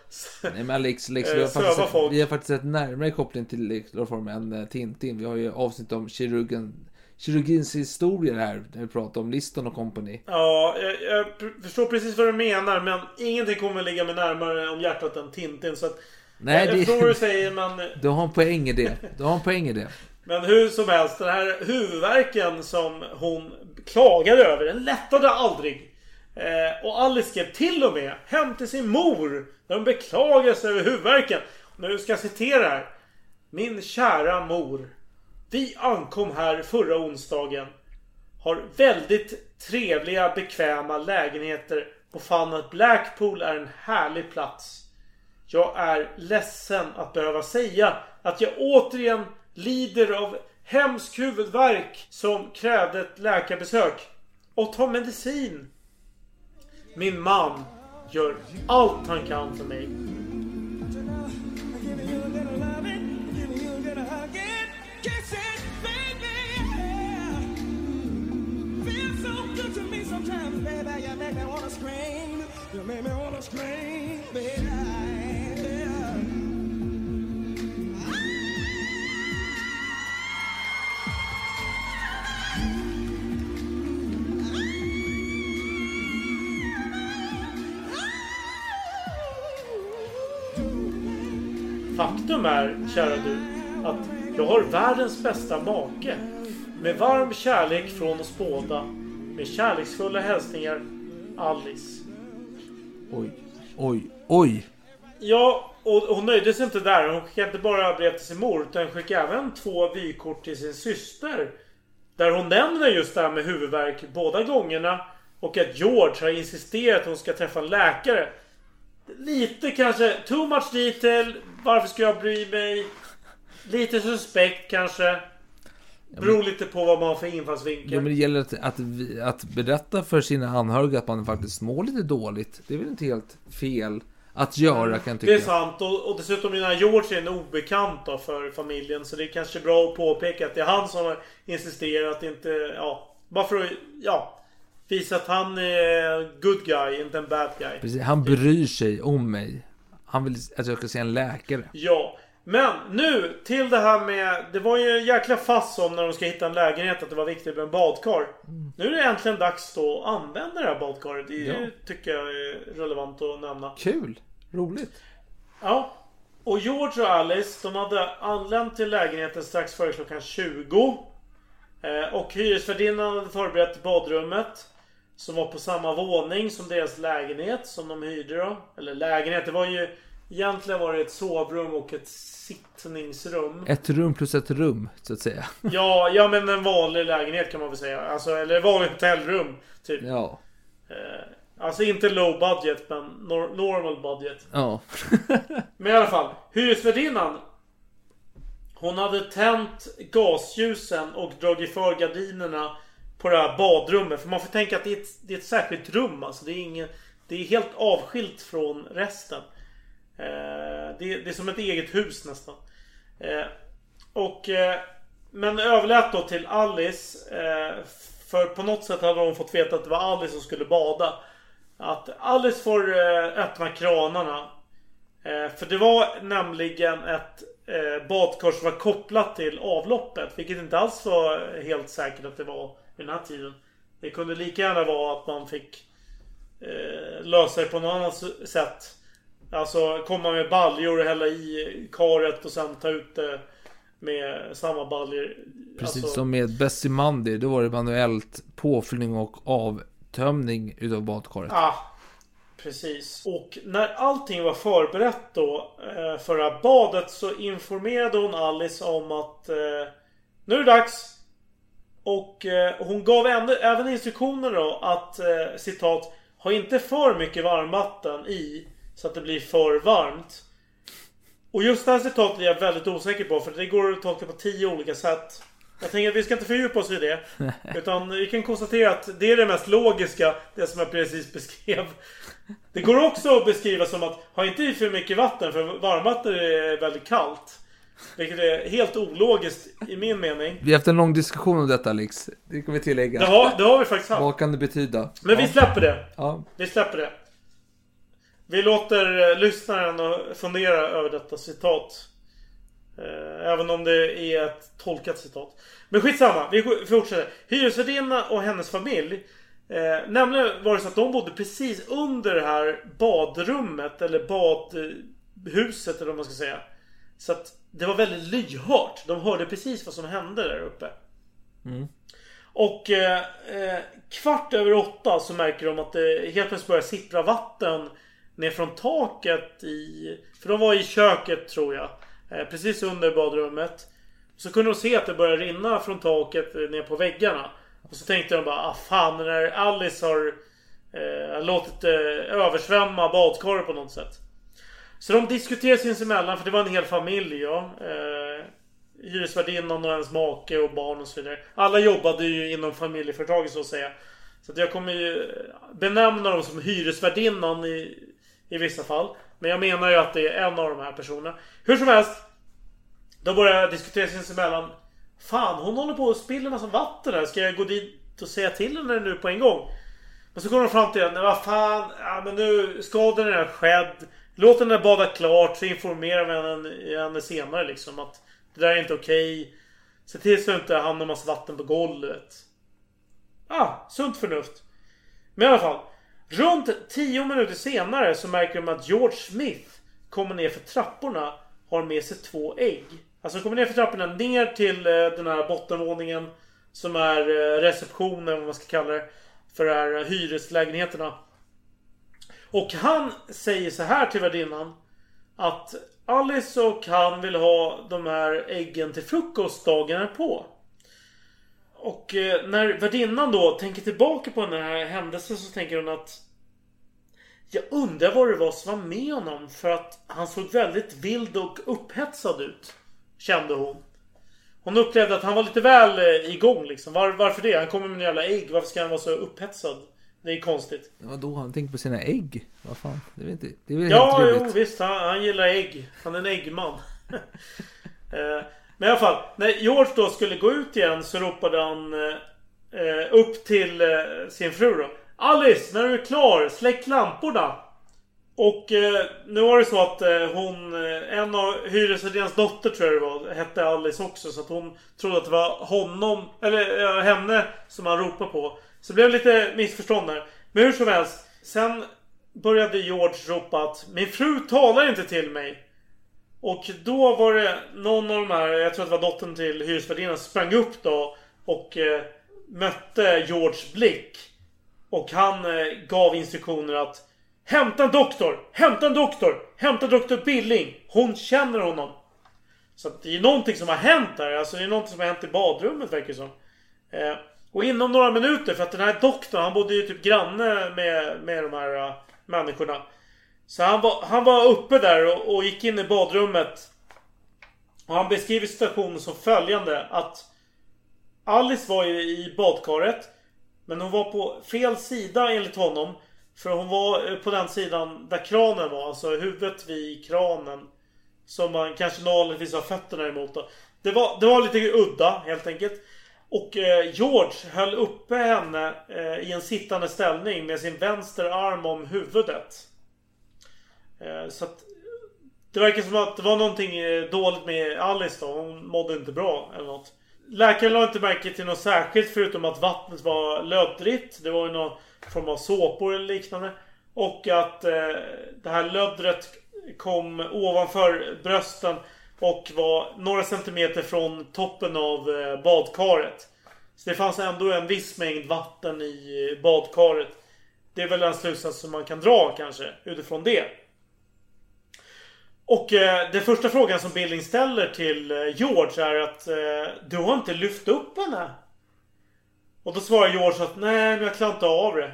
Nej men Alex, Alex Eh, vi, har söva faktiskt, folk. vi har faktiskt ett närmare koppling till kloroform än eh, Tintin. Vi har ju avsnitt om kirurgen, kirurgins historia här. Där vi pratar om Liston och company. Ja, jag, jag förstår precis vad du menar men ingenting kommer ligga mig närmare om hjärtat än Tintin så att... Nej, jag, jag det- förstår vad du säger men... Du har en poäng i det. Du har en poäng i det. Men hur som helst, den här huvudvärken som hon klagade över, den lättade aldrig. Eh, och Alice skrev till och med hem till sin mor när hon beklagade sig över huvudvärken. Nu ska jag citera här. Min kära mor. Vi ankom här förra onsdagen. Har väldigt trevliga, bekväma lägenheter och fann att Blackpool är en härlig plats. Jag är ledsen att behöva säga att jag återigen lider av hemsk huvudvärk som krävde ett läkarbesök. Och tar medicin. Min man gör allt han kan för mig. Faktum är, kära du, att jag har världens bästa make. Med varm kärlek från oss båda. Med kärleksfulla hälsningar, Alice. Oj, oj, oj. Ja, och hon nöjde sig inte där. Hon skickade inte bara brev till sin mor utan skickade även två vykort till sin syster. Där hon nämner just det här med huvudvärk båda gångerna. Och att George har insisterat att hon ska träffa en läkare. Lite kanske too much detail. Varför ska jag bry mig? Lite suspekt kanske. Beror lite på vad man har för infallsvinkel. Ja, men det gäller att, att, att berätta för sina anhöriga att man faktiskt mår lite dåligt. Det är väl inte helt fel att göra kan jag tycka. Det är sant och, och dessutom menar George är en obekant då för familjen så det är kanske bra att påpeka att det är han som har insisterat inte, ja, bara för att, ja, visa att han är good guy, inte en bad guy. Precis, han bryr sig om mig. Han vill att jag ska se en läkare. Ja, men nu till det här med, det var ju en jäkla fass om när de ska hitta en lägenhet att det var viktigt med en badkar. Nu är det äntligen dags att använda det här badkaret. Det Ja. tycker jag är relevant att nämna. Kul! Roligt. Ja. Och George och Alice, de hade anlänt till lägenheten strax före klockan 20. Eh, och hyresvärdinnan hade förberett badrummet. Som var på samma våning som deras lägenhet som de hyrde då. Eller lägenhet, det var ju... Egentligen var det ett sovrum och ett sittningsrum. Ett rum plus ett rum, så att säga. *laughs* Ja, ja men en vanlig lägenhet kan man väl säga. Alltså, eller vanligt hotellrum. Typ. Ja. Eh, alltså inte low budget, men nor- normal budget. Ja. *laughs* Men i alla fall, hyresvärdinnan Hon hade tänt gasljusen och dragit för gardinerna på det här badrummet. För man får tänka att det är ett, det är ett särskilt rum. Alltså det, är ingen, det är helt avskilt från resten. Eh, det, är, det är som ett eget hus nästan. Eh, och... Eh, men överlät då till Alice. Eh, för på något sätt hade hon fått veta att det var Alice som skulle bada. Att Alice får eh, öppna kranarna. Eh, för det var nämligen ett eh, badkar som var kopplat till avloppet. Vilket inte alls var helt säkert att det var vid den här tiden. Det kunde lika gärna vara att man fick eh, lösa det på något annat sätt. Alltså komma med baljor och hälla i karet och sen ta ut det med samma baljor. Precis alltså, som med Bessie Mandy, då var det manuellt påfyllning och avtömning utav badkaret. Ah, precis. Och när allting var förberett då eh, för det här badet så informerade hon Alice om att eh, nu är det dags. Och eh, hon gav ändå, även instruktioner då att eh, citat Ha inte för mycket varmvatten i så att det blir för varmt. Och just det här citatet är jag väldigt osäker på för det går att tolka på tio olika sätt. Jag tänker att vi ska inte fördjupa oss i det. *laughs* Utan vi kan konstatera att det är det mest logiska. Det som jag precis beskrev. Det går också att beskriva som att ha inte i för mycket vatten för varmvatten är väldigt kallt. Vilket är helt ologiskt i min mening. Vi har haft en lång diskussion om detta Alex. Det kan vi tillägga. Det har, det har vi faktiskt haft. Vad kan det betyda? Men vi släpper det. Ja. Vi släpper det. Vi låter eh, lyssnaren fundera över detta citat. Eh, Även om det är ett tolkat citat. Men skitsamma, vi fortsätter. Hyresvärdinna och hennes familj. Eh, nämligen var det så att de bodde precis under det här badrummet. Eller badhuset eller vad man ska säga. Så att det var väldigt lyhört. De hörde precis vad som hände där uppe. Mm. Och eh, eh, kvart över åtta så märker de att det helt plötsligt börjar sippra vatten ner från taket i... För de var i köket tror jag. Eh, precis under badrummet. Så kunde de se att det började rinna från taket ner på väggarna. Och så tänkte de bara, ah fan när Alice har eh, låtit det översvämma badkaret på något sätt. Så de diskuterade sinsemellan, för det var en hel familj ja. Eh, hyresvärdinnan och hennes make och barn och så vidare. Alla jobbade ju inom familjeföretaget så att säga. Så att jag kommer ju eh, benämna dem som hyresvärdinnan i, i vissa fall. Men jag menar ju att det är en av de här personerna. Hur som helst. De börjar diskutera sinsemellan. Fan, hon håller på att spilla massa vatten här. Ska jag gå dit och säga till henne nu på en gång? Men så kommer de fram till att, vad fan, ja, men nu skadan är redan skedd. Låt henne bada klart så informerar vi henne, henne senare liksom att det där är inte okej. Se till så att det inte hamnar massa vatten på golvet. Ah, sunt förnuft. Men i alla fall. Runt 10 minuter senare så märker de att George Smith kommer ner för trapporna. Har med sig två ägg. Alltså kommer ner för trapporna ner till eh, den här bottenvåningen. Som är eh, receptionen, vad man ska kalla det. För de här eh, hyreslägenheterna. Och han säger så här till värdinnan. Att Alice och han vill ha de här äggen till frukost dagen på. Och eh, när värdinnan då tänker tillbaka på den här händelsen så tänker hon att Jag undrar vad det var som var med honom för att han såg väldigt vild och upphetsad ut. Kände hon. Hon upplevde att han var lite väl eh, igång liksom. Var, varför det? Han kommer med en jävla ägg. Varför ska han vara så upphetsad? Det är konstigt. Vadå? Han tänker på sina ägg? Vad fan? Det är inte, det är väl Ja, helt jo visst. Han, han gillar ägg. Han är en äggman. *laughs* Eh, Men i alla fall. När George då skulle gå ut igen så ropade han eh, upp till eh, sin fru då. Alice, när du är klar, släck lamporna. Och eh, nu var det så att eh, hon, eh, en av hyresvärdinans dotter tror jag det var, hette Alice också. Så att hon trodde att det var honom, eller eh, henne som han ropade på. Så det blev lite missförstånd där. Men hur som helst. Sen började George ropa att Min fru talar inte till mig. Och då var det någon av de här, jag tror att det var dottern till hyresvärdinnan, sprang upp då och eh, mötte Georges blick. Och han eh, gav instruktioner att Hämta en doktor! Hämta en doktor! Hämta doktor Billing! Hon känner honom. Så att det är någonting som har hänt där. Alltså det är någonting som har hänt i badrummet verkar det som. Eh, och inom några minuter, för att den här doktorn, han bodde ju typ granne med, med de här uh, människorna. Så han var, han var uppe där och, och gick in i badrummet. Och han beskriver situationen som följande. Att Alice var ju i badkaret. Men hon var på fel sida enligt honom. För hon var äh, på den sidan där kranen var. Alltså huvudet vid kranen. Som man kanske vanligtvis har fötterna emot. Då. Det, var, det var lite udda helt enkelt. Och eh, George höll uppe henne eh, i en sittande ställning med sin vänster arm om huvudet. Eh, så att det verkar som att det var någonting eh, dåligt med Alice då. Hon mådde inte bra eller något. Läkaren la inte märke till något särskilt förutom att vattnet var löddrigt. Det var ju någon form av såpor eller liknande. Och att eh, det här löddret kom ovanför brösten och var några centimeter från toppen av eh, badkaret. Så det fanns ändå en viss mängd vatten i eh, badkaret. Det är väl en slutsats som man kan dra kanske utifrån det. Och eh, den första frågan som Billing ställer till eh, George är att eh, Du har inte lyft upp henne? Och då svarar George att nej, men jag klarar inte av det.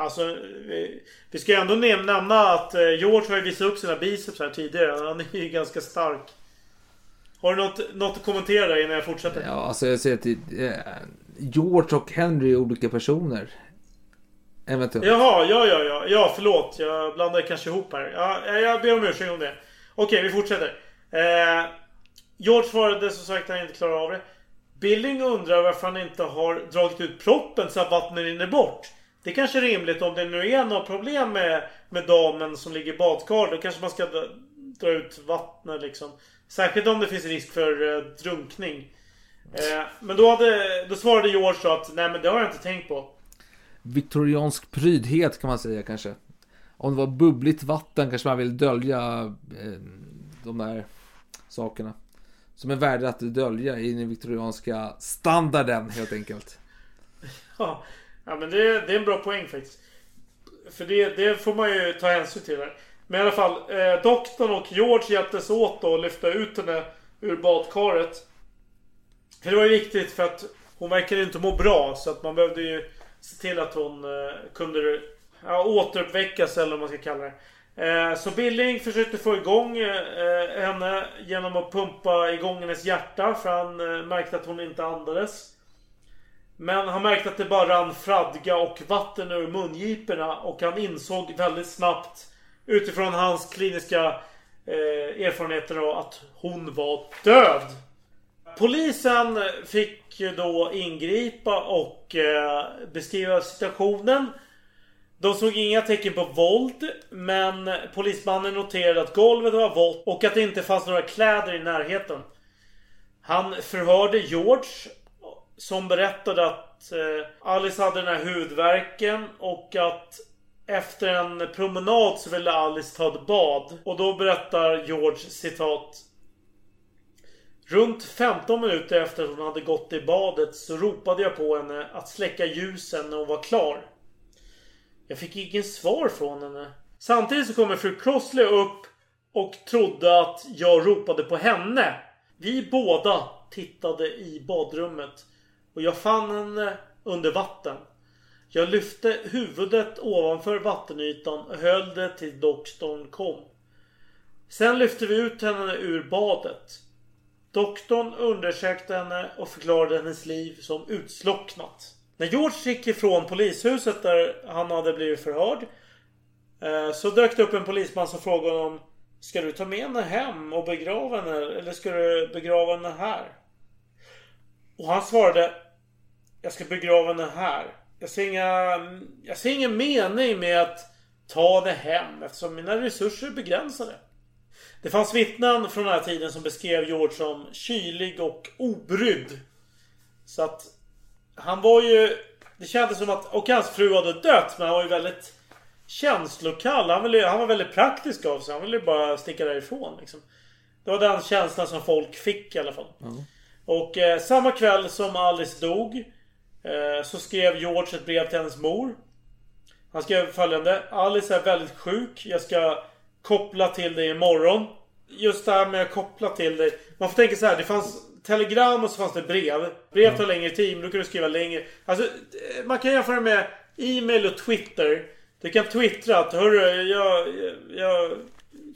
Alltså, vi, vi ska ju ändå näm- nämna att eh, George har ju visat upp sina biceps här tidigare. Han är ju ganska stark. Har du något, något att kommentera innan jag fortsätter? Ja, alltså jag säger att eh, George och Henry är olika personer. Eventuellt. Jaha, ja, ja, ja. Ja, förlåt. Jag blandade kanske ihop här. Ja, jag ber om ursäkt om det. Okej, vi fortsätter. Eh, George svarade som sagt att han inte klarar av det. Billing undrar varför han inte har dragit ut proppen så att vattnet rinner bort. Det är kanske är rimligt om det nu är något problem med, med damen som ligger i badkar. Då kanske man ska dra, dra ut vattnet liksom. Särskilt om det finns risk för eh, drunkning. Eh, men då, hade, då svarade George så att nej men det har jag inte tänkt på. Viktoriansk prydhet kan man säga kanske. Om det var bubbligt vatten kanske man vill dölja eh, de där sakerna. Som är värda att dölja i den viktorianska standarden helt enkelt. Ja, ja men det, det är en bra poäng faktiskt. För det, det får man ju ta hänsyn till här. Men i alla fall, eh, doktorn och George hjälptes åt då att lyfta ut henne ur badkaret. För det var ju viktigt för att hon verkade inte må bra. Så att man behövde ju se till att hon eh, kunde ja, återuppväckas eller vad man ska kalla det. Eh, så Billing försökte få igång eh, henne genom att pumpa igång hennes hjärta. För han eh, märkte att hon inte andades. Men han märkte att det bara rann fradga och vatten ur mungiporna. Och han insåg väldigt snabbt utifrån hans kliniska eh, erfarenheter då, att hon var död. Polisen fick ju då ingripa och eh, beskriva situationen. De såg inga tecken på våld. Men polismannen noterade att golvet var vått och att det inte fanns några kläder i närheten. Han förhörde George. Som berättade att eh, Alice hade den här hudvärken och att efter en promenad så ville Alice ta ett bad. Och då berättar George citat. Runt 15 minuter efter att hon hade gått i badet så ropade jag på henne att släcka ljusen när hon var klar. Jag fick ingen svar från henne. Samtidigt så kommer fru Crossley upp och trodde att jag ropade på henne. Vi båda tittade i badrummet och jag fann henne eh, under vatten. Jag lyfte huvudet ovanför vattenytan och höll det till doktorn kom. Sen lyfte vi ut henne ur badet. Doktorn undersökte henne och förklarade hennes liv som utslocknat. När George gick ifrån polishuset där han hade blivit förhörd eh, så dök det upp en polisman som frågade honom Ska du ta med henne hem och begrava henne eller ska du begrava henne här? Och han svarade Jag ska begrava henne här. Jag ser, inga, jag ser ingen mening med att ta det hem eftersom mina resurser är begränsade. Det fanns vittnen från den här tiden som beskrev George som kylig och obrydd. Så att han var ju... Det kändes som att... Och hans fru hade dött men han var ju väldigt känslokall. Han, ville, han var väldigt praktisk av sig. Han ville bara sticka därifrån liksom. Det var den känslan som folk fick i alla fall. Mm. Och eh, samma kväll som Alice dog eh, så skrev George ett brev till hennes mor. Han skrev följande. Alice är väldigt sjuk. Jag ska koppla till dig imorgon. Just det här med att koppla till dig. Man får tänka så här. Det fanns telegram och så fanns det brev. Brev tar längre tid men då kan du skriva längre. Alltså eh, man kan jämföra med e-mail och Twitter. Du kan twittra att hörru jag, jag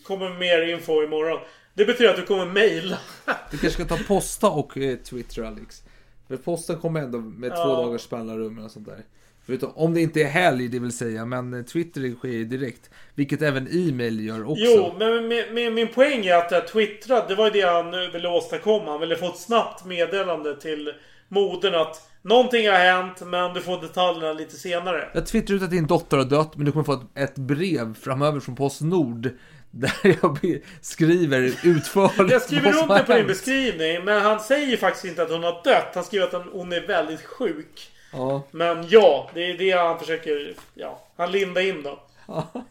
kommer mer info imorgon. Det betyder att du kommer mejla. *laughs* Du kanske ska ta posta och eh, Twitter Alex. För posten kommer ändå med Ja. två dagars mellanrum och sånt där. Förutom, om det inte är helg det vill säga, men eh, Twitter sker ju direkt. Vilket även e-mail gör också. Jo, men min, min, min poäng är att jag twittrade. Det var ju det han ville åstadkomma. Han ville få ett snabbt meddelande till modern att någonting har hänt, men du får detaljerna lite senare. Jag twittrar ut att din dotter har dött, men du kommer få ett, ett brev framöver från Postnord. Där jag skriver utförligt Jag skriver som under på din beskrivning, men han säger faktiskt inte att hon har dött. Han skriver att hon- är väldigt sjuk. Ja. Men ja, det är det han försöker... Ja, han lindar in då.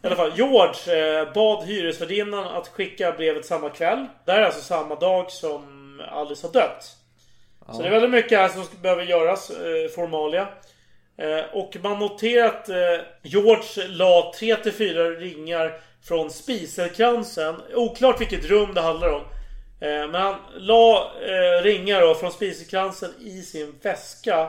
I alla fall, George eh, bad hyresvärdinnan att skicka brevet samma kväll. Det här är alltså samma dag som Alice har dött. Så det är väldigt mycket här som behöver göras, eh, formalia. Eh, och man noterar att George la 3-4 ringar från spiselkransen. Oklart vilket rum det handlar om. Eh, men han la eh, ringar då från spiselkransen i sin väska.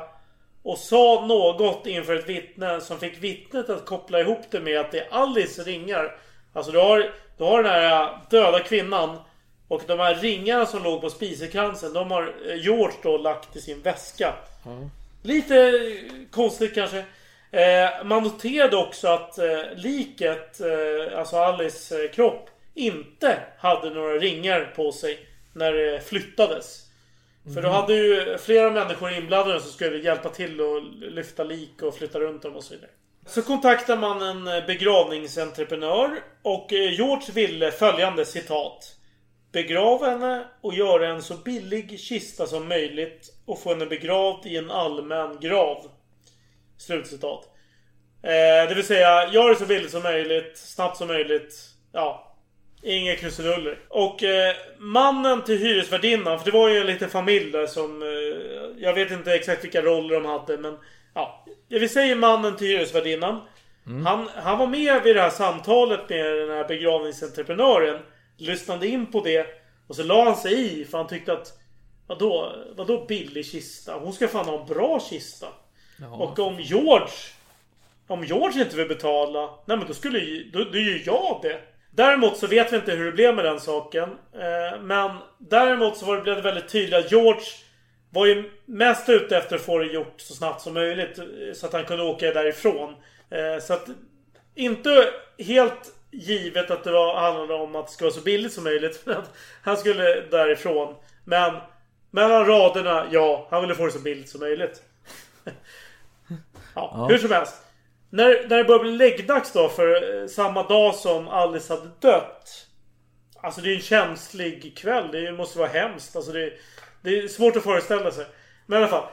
Och sa något inför ett vittne som fick vittnet att koppla ihop det med att det är Alice ringar. Alltså du har, du har den här döda kvinnan. Och de här ringarna som låg på spiselkransen, de har eh, George då lagt i sin väska. Lite eh, konstigt kanske. Eh, man noterade också att eh, liket, eh, alltså Alice eh, kropp, inte hade några ringar på sig när det flyttades. För då hade ju flera människor inblandade som skulle hjälpa till att lyfta lik och flytta runt dem och så vidare. Så kontaktar man en eh, begravningsentreprenör och eh, George ville följande citat. Begrava henne och göra en så billig kista som möjligt och få henne begravd i en allmän grav. Slutcitat. Eh, det vill säga, gör det så billigt som möjligt, snabbt som möjligt. Ja. Inga krusiduller. Och eh, mannen till hyresvärdinnan, för det var ju en liten familj där som... Eh, jag vet inte exakt vilka roller de hade men... Ja. Vi säger mannen till hyresvärdinnan. Han, han var med vid det här samtalet med den här begravningsentreprenören. Lyssnade in på det. Och så la han sig i för han tyckte att... Vadå, vadå billig kista? Hon ska fan ha en bra kista. Och om George... Om George inte vill betala, nej men då skulle ju, då, då gör jag det. Däremot så vet vi inte hur det blev med den saken. Eh, men däremot så var det, blev det väldigt tydligt att George var ju mest ute efter att få det gjort så snabbt som möjligt. Eh, så att han kunde åka därifrån. Eh, så att inte helt givet att det var, handlade om att det skulle vara så billigt som möjligt. *laughs* Men att han skulle därifrån. Men mellan raderna, ja, han ville få det så billigt som möjligt. *laughs* Ja, Ja. hur som helst. När, när det började bli läggdags då för eh, samma dag som Alice hade dött. Alltså det är en känslig kväll. Det måste vara hemskt. Alltså det, det är svårt att föreställa sig. Men i alla fall.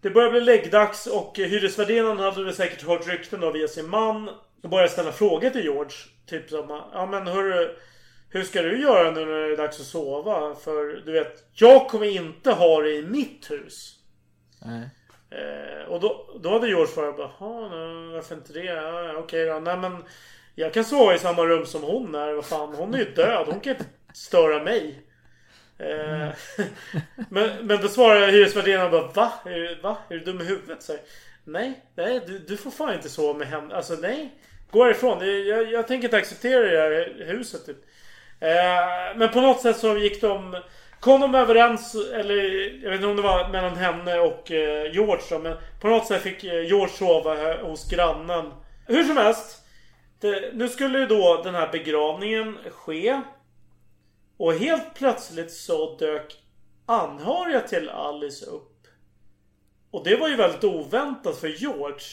Det börjar bli läggdags och eh, hyresvärdinnan hade väl säkert hört rykten då via sin man. Och började ställa frågor till George. Typ som, ja men hörru. Hur ska du göra nu när det är dags att sova? För du vet, jag kommer inte ha det i mitt hus. Nej. Eh, och då, då hade George svarat bara, "Jaha, varför inte det? Ja, okej då. Nej men jag kan sova i samma rum som hon är. Vad fan, hon är ju död. Hon kan inte störa mig. Eh, *laughs* men, men då svarar hyresvärdinnan bara, va? Är, du- va? Är du dum i huvudet? Så, nej, nej du, du får fan inte sova med henne. Alltså nej. Gå härifrån. Jag, Jag, jag tänker inte acceptera det här huset. Typ. Eh, men på något sätt så gick de... Kom de överens, eller jag vet inte om det var mellan henne och eh, George då, men på något sätt fick eh, George sova här hos grannen. Hur som helst. Det, nu skulle ju då den här begravningen ske. Och helt plötsligt så dök anhöriga till Alice upp. Och det var ju väldigt oväntat för George.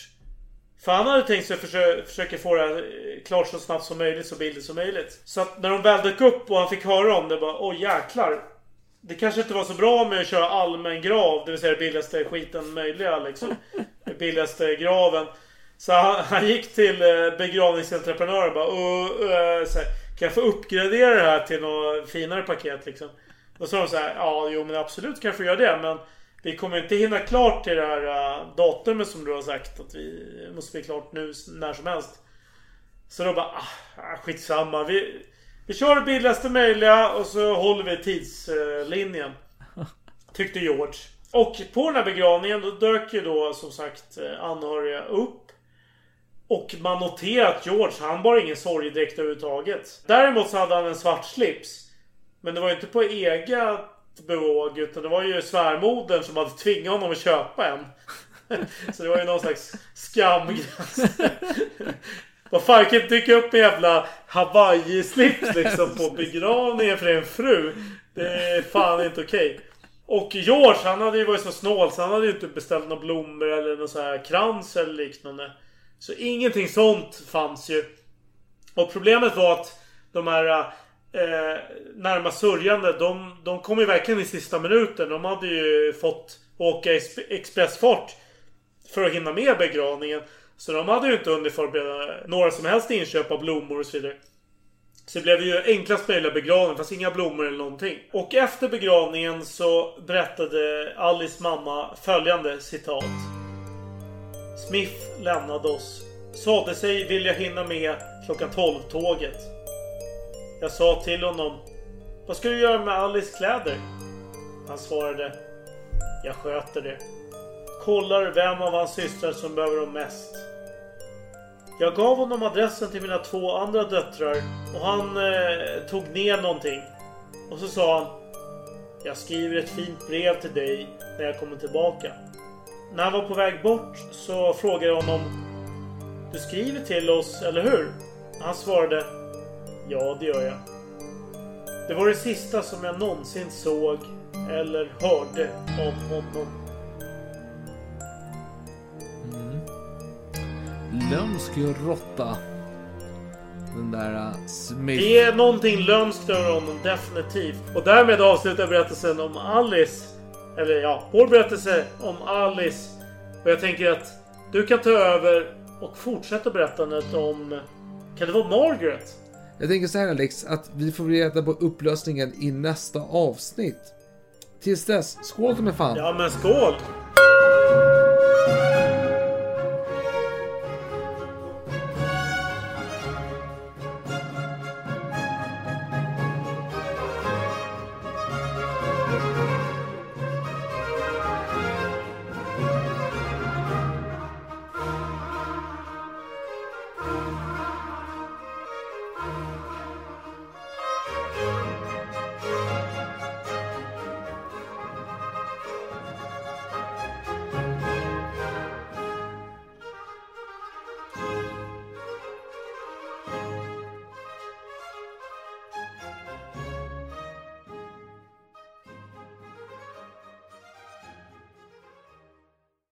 För han hade tänkt sig försö försöka få det här eh, klart så snabbt som möjligt, så billigt som möjligt. Så att när de väl dök upp och han fick höra om det bara, åh jäklar. Det kanske inte var så bra med att köra allmän grav, det vill säga det billigaste skiten möjliga liksom. Den billigaste graven. Så han, han gick till eh, begravningsentreprenören och bara, uh, uh, så här, kan jag få uppgradera det här till något finare paket liksom? Då sa de så här, ja jo men absolut kan jag få göra det men vi kommer inte hinna klart till det här uh, datumet som du har sagt att vi måste bli klart nu när som helst. Så då bara, ah, skitsamma. Vi, vi kör det billigaste möjliga och så håller vi tidslinjen. Tyckte George. Och på den här begravningen då dök ju då som sagt eh, anhöriga upp. Och man noterar att George, han bar ingen sorgedräkt överhuvudtaget. Däremot så hade han en svart slips. Men det var ju inte på eget bevåg utan det var ju svärmodern som hade tvingat honom att köpa en. *laughs* Så det var ju någon slags skamgräns. Vad fan kan inte dyka upp en jävla Hawaii-slips *laughs* liksom på begravningen för en fru? Det är fan inte okej. Och George han hade ju varit så snål så han hade ju inte beställt några blommor eller någon så här krans eller liknande. Så ingenting sånt fanns ju. Och problemet var att de här eh, närmast sörjande de, de kom ju verkligen i sista minuten. De hade ju fått åka expressfart för att hinna med begravningen. Så de hade ju inte hunnit förbereda några som helst inköp av blommor och så vidare. Så det blev ju enklast möjliga begravning. Fast inga blommor eller någonting. Och efter begravningen så berättade Alice mamma följande citat. Smith lämnade oss. Sade sig vilja hinna med klockan 12-tåget. Jag sa till honom. Vad ska du göra med Alice kläder? Han svarade. Jag sköter det. Kollar vem av hans systrar som behöver dem mest. Jag gav honom adressen till mina två andra döttrar och han eh, tog ner någonting. Och så sa han Jag skriver ett fint brev till dig när jag kommer tillbaka. När han var på väg bort så frågade jag honom Du skriver till oss, eller hur? Han svarade Ja, det gör jag. Det var det sista som jag någonsin såg eller hörde om honom. Lömsk råtta. Den där uh, Smith. Det är någonting lömskt över honom, definitivt. Och därmed avslutar berättelsen om Alice. Eller ja, vår berättelse om Alice. Och jag tänker att du kan ta över och fortsätta berättandet om... Kan det vara Margaret? Jag tänker så här Alex, att vi får reda på upplösningen i nästa avsnitt. Tills dess, skål med fan! Ja men skål!